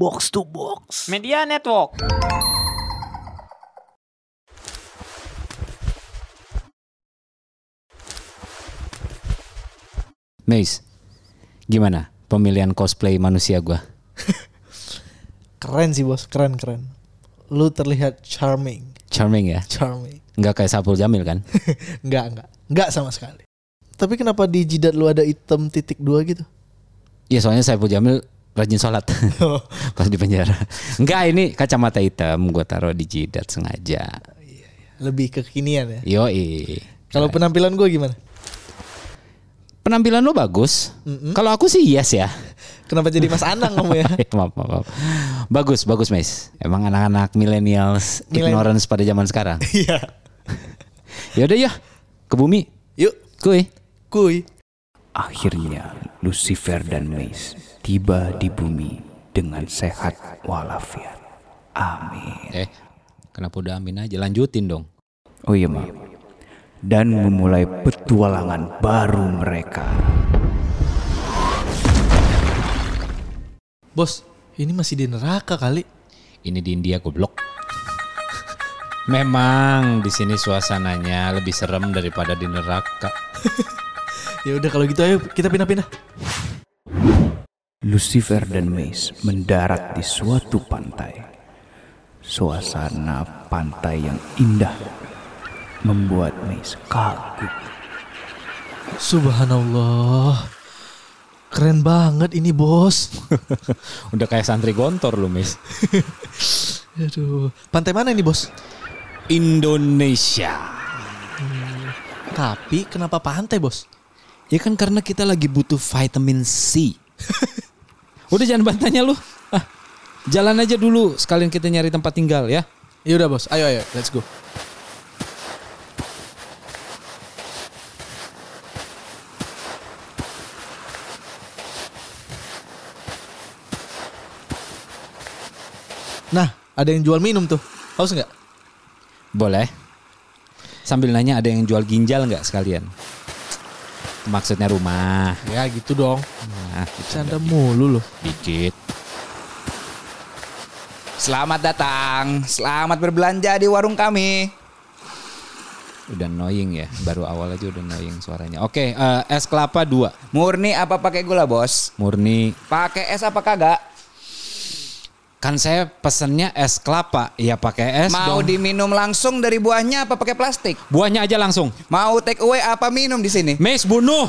Box to Box. Media Network. Mace, gimana pemilihan cosplay manusia gua? Keren sih bos, keren keren. Lu terlihat charming, Charming ya? charming. Nggak kayak Sapul Jamil kan? Enggak enggak, enggak sama sekali. Tapi kenapa di jidat lu ada hitam titik dua gitu? Iya soalnya Saipul Jamil rajin sholat Oh. pas di penjara. Enggak ini kacamata hitam gue taruh di jidat sengaja. Lebih kekinian ya. Yoi. Kalau penampilan gue gimana? Penampilan lo bagus. Kalau aku sih yes ya. Kenapa jadi Mas Anang kamu ya? maaf, maaf, maaf. Bagus, bagus, Mes. Emang anak-anak millennials Millen- ignorance pada zaman sekarang. Iya. ya udah ya, ke bumi. Yuk, Kuy. kuy. Akhirnya Lucifer dan Mace tiba di bumi dengan sehat walafiat. Amin. Eh, kenapa udah amin aja? Lanjutin dong. Oh iya maaf. Dan memulai petualangan baru mereka. Bos, ini masih di neraka kali. Ini di India goblok. Memang di sini suasananya lebih serem daripada di neraka. Ya udah kalau gitu ayo kita pindah-pindah. Lucifer dan Mace mendarat di suatu pantai. Suasana pantai yang indah membuat Mace kagum. Subhanallah. Keren banget ini bos. Udah kayak santri gontor lu, Mis. Aduh. Pantai mana ini bos? Indonesia. Tapi kenapa pantai bos? Ya kan karena kita lagi butuh vitamin C. Udah jangan bantanya lu. Ah, jalan aja dulu sekalian kita nyari tempat tinggal ya. Ya udah bos, ayo ayo, let's go. Nah, ada yang jual minum tuh. Haus nggak? Boleh. Sambil nanya ada yang jual ginjal nggak sekalian? Maksudnya rumah. Ya gitu dong. Nah, kita Canda mulu loh. dikit. Selamat datang, selamat berbelanja di warung kami. Udah annoying ya, baru awal aja udah annoying suaranya. Oke, eh, es kelapa dua, Murni apa pakai gula bos? murni. Pakai es apa kagak? Kan saya pesennya es kelapa, ya pakai es Mau dong. diminum langsung dari buahnya apa pakai plastik? Buahnya aja langsung. Mau take away apa minum di sini? Mes bunuh.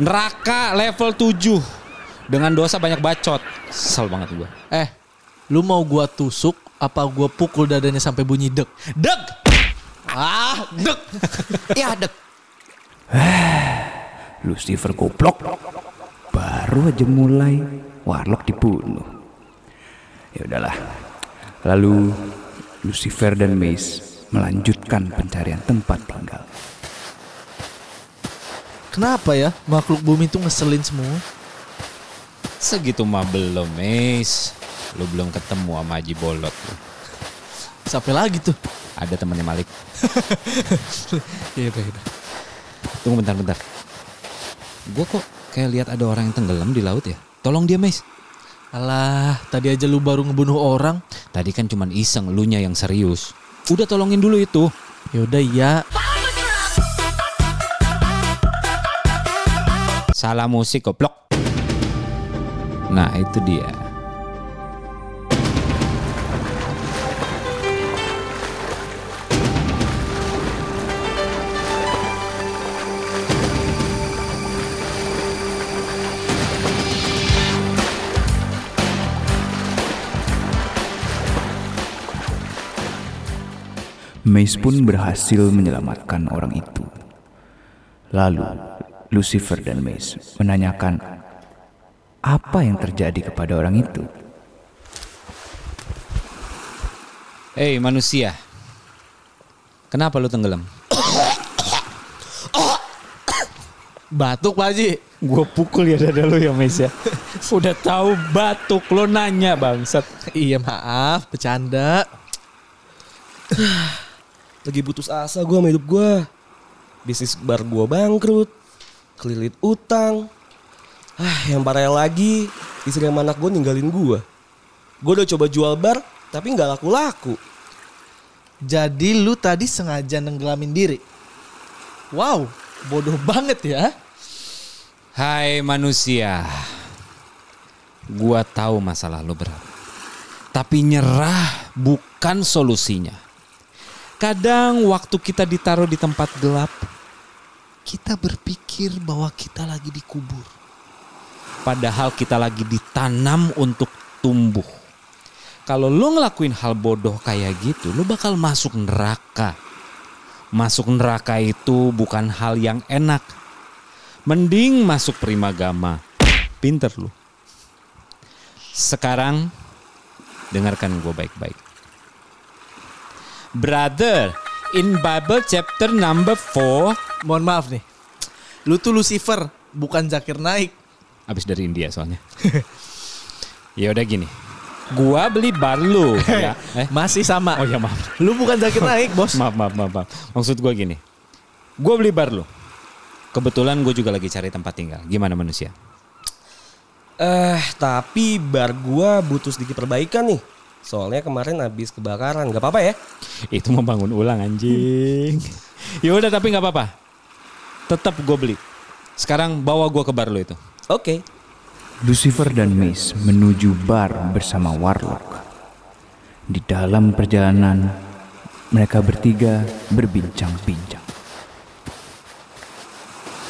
Neraka level 7. Dengan dosa banyak bacot. Kesel banget gue. Eh, lu mau gua tusuk apa gua pukul dadanya sampai bunyi dek? Deg! Ah, dek. ya dek. Lucifer goblok. Baru aja mulai Warlock dibunuh. Ya udahlah. Lalu Lucifer dan Mace melanjutkan pencarian tempat tinggal. Kenapa ya makhluk bumi tuh ngeselin semua? Segitu mah belum, Mes. Lu belum ketemu sama Haji Bolot. Sampai lagi tuh. Ada temannya Malik. Iya udah, udah. Tunggu bentar-bentar. Gue kok kayak lihat ada orang yang tenggelam di laut ya. Tolong dia, Mes. Alah, tadi aja lu baru ngebunuh orang. Tadi kan cuman iseng, lu nya yang serius. Udah tolongin dulu itu. Ya Salah musik goblok. Nah, itu dia. Mace pun berhasil menyelamatkan orang itu. Lalu Lucifer dan Mace menanyakan apa yang terjadi kepada orang itu. Hei manusia. Kenapa lu tenggelam? Batuk Pak Haji. Gue pukul ya dada lu ya Mes ya. Udah tahu batuk lo nanya bangsat. Iya maaf, bercanda. Lagi putus asa gue sama hidup gue. Bisnis bar gue bangkrut. Kelilit utang. Ah, yang parah lagi, istri sama anak gue ninggalin gue. Gue udah coba jual bar, tapi nggak laku-laku. Jadi lu tadi sengaja nenggelamin diri. Wow, bodoh banget ya. Hai manusia. Gua tahu masalah lu berat. Tapi nyerah bukan solusinya. Kadang waktu kita ditaruh di tempat gelap, kita berpikir bahwa kita lagi dikubur. Padahal kita lagi ditanam untuk tumbuh. Kalau lu ngelakuin hal bodoh kayak gitu, lu bakal masuk neraka. Masuk neraka itu bukan hal yang enak. Mending masuk primagama. Pinter lu. Sekarang dengarkan gue baik-baik. Brother, in Bible chapter number 4 Mohon maaf nih. Lu tuh Lucifer, bukan Zakir Naik. Habis dari India soalnya. ya udah gini. Gua beli bar lu ya. Eh, Masih sama. oh ya maaf. Lu bukan Zakir Naik, Bos. Maaf, maaf, maaf, maaf. Maksud gua gini. Gua beli bar lu. Kebetulan gue juga lagi cari tempat tinggal. Gimana manusia? Eh, tapi bar gua butuh sedikit perbaikan nih. Soalnya kemarin habis kebakaran, nggak apa-apa ya? Itu membangun ulang anjing. ya udah tapi nggak apa-apa. Tetap gue beli. Sekarang bawa gue ke bar lu itu. Oke. Lucifer dan Mace menuju bar bersama Warlock. Di dalam perjalanan, mereka bertiga berbincang-bincang.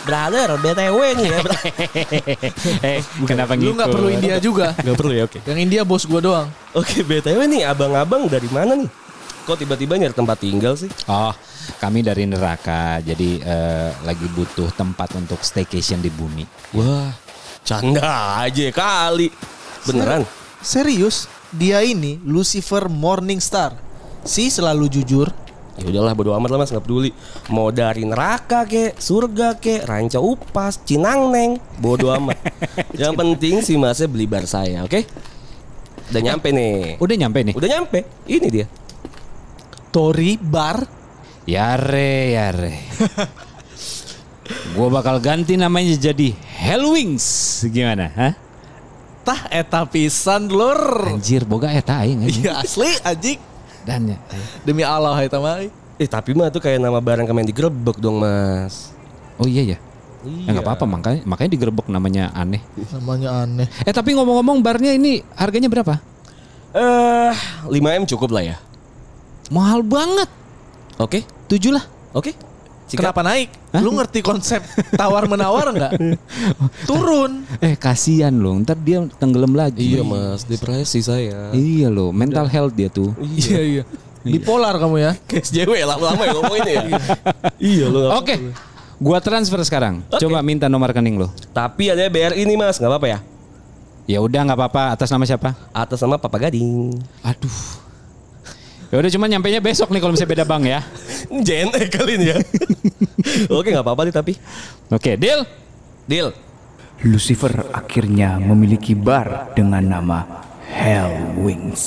Brother, BTW nih ya. eh, kenapa Lu nggak perlu India juga. Gak perlu ya, oke. Yang India bos gua doang. Oke, BTW nih abang-abang dari mana nih? Kok tiba-tiba nyari tempat tinggal sih? Oh, kami dari neraka. Jadi eh, lagi butuh tempat untuk staycation di bumi. Wah, canda aja kali. Beneran? Serius, dia ini Lucifer Morningstar. Si selalu jujur, Ya udahlah bodo amat lah mas nggak peduli. Mau dari neraka ke, surga ke, ranca upas, cinangneng, bodo amat. Yang penting si masnya beli bar saya, oke? Udah nyampe nih. Udah nyampe nih. Udah nyampe. Ini dia. Tori Bar, Yare, yare. Gua bakal ganti namanya jadi Hellwings. Gimana? Hah? tah eta pisan lur. Anjir, boga eta aing. Iya asli anjing. Dan ya. Demi Allah eta mah. Eh tapi mah tuh kayak nama barang kemarin digerebek dong mas. Oh iya ya. Iya. Ya nggak apa-apa makanya makanya digerebek namanya aneh. Namanya aneh. Eh tapi ngomong-ngomong barnya ini harganya berapa? Eh, 5 m cukup lah ya. Mahal banget. Oke, Tujuh lah. oke. Sikat. Kenapa naik? Lu ngerti konsep tawar menawar nggak? Turun. Eh kasihan loh, ntar dia tenggelam lagi. Iya mas, depresi saya. Iya loh, mental health dia tuh. Iya iya. Bipolar kamu ya. Kayak SJW lama-lama ya ngomongin ya. iya loh. Oke, gua transfer sekarang. Oke. Coba minta nomor rekening lo. Tapi ada BRI nih mas, nggak apa-apa ya? Ya udah nggak apa-apa. Atas nama siapa? Atas nama Papa Gading. Aduh. Ya udah cuma nyampainya besok nih kalau misalnya beda bank ya. JNE kali ini ya. Oke nggak apa-apa nih tapi. Oke, deal. Deal. Lucifer akhirnya memiliki bar dengan nama Hellwings.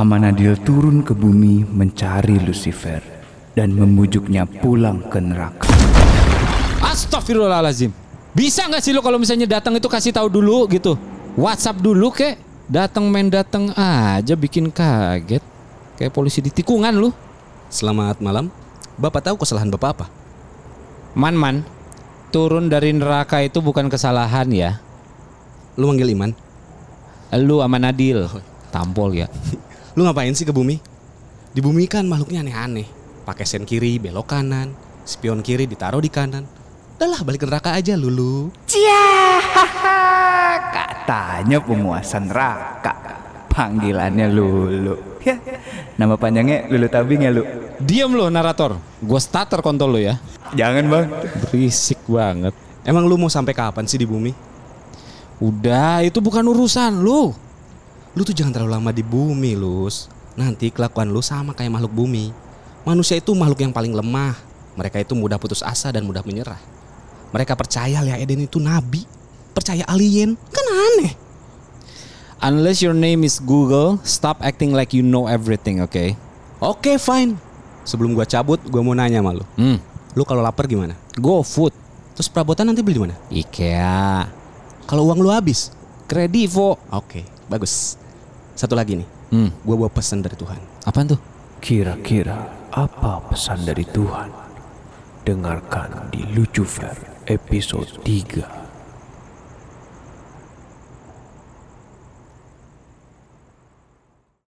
Amanadil turun ke bumi mencari Lucifer dan membujuknya pulang ke neraka. Astagfirullahalazim. Bisa nggak sih lo kalau misalnya datang itu kasih tahu dulu gitu. WhatsApp dulu kek. Datang main datang aja bikin kaget. Kayak polisi di tikungan lu. Selamat malam. Bapak tahu kesalahan Bapak apa? Man man. Turun dari neraka itu bukan kesalahan ya. Lu manggil Iman? Lu sama Nadil. Tampol ya. Lu ngapain sih ke bumi? Di bumi kan makhluknya aneh-aneh. Pakai sen kiri, belok kanan. Spion kiri ditaruh di kanan. Udah lah balik ke neraka aja lulu. Katanya penguasa neraka. Panggilannya Lulu. Ya, nama panjangnya Lulu Tabing ya lu. Diam lo narator. Gue starter kontol lo ya. Jangan bang. Berisik banget. Emang lu mau sampai kapan sih di bumi? Udah, itu bukan urusan lu. Lu tuh jangan terlalu lama di bumi, Lus. Nanti kelakuan lu sama kayak makhluk bumi. Manusia itu makhluk yang paling lemah. Mereka itu mudah putus asa dan mudah menyerah. Mereka percaya Lea Eden itu nabi. Percaya alien. Aneh. Unless your name is Google, stop acting like you know everything, oke? Oke, fine. Sebelum gua cabut, gua mau nanya sama lu. Hmm, Lu kalau lapar gimana? go food, Terus perabotan nanti beli di mana? IKEA, Kalau uang lu habis? Kredivo. Oke, bagus. Satu lagi nih, Hmm, gue bawa pesan dari Tuhan. apaan tuh? Kira-kira apa pesan dari Tuhan? Dengarkan di Lucifer episode 3.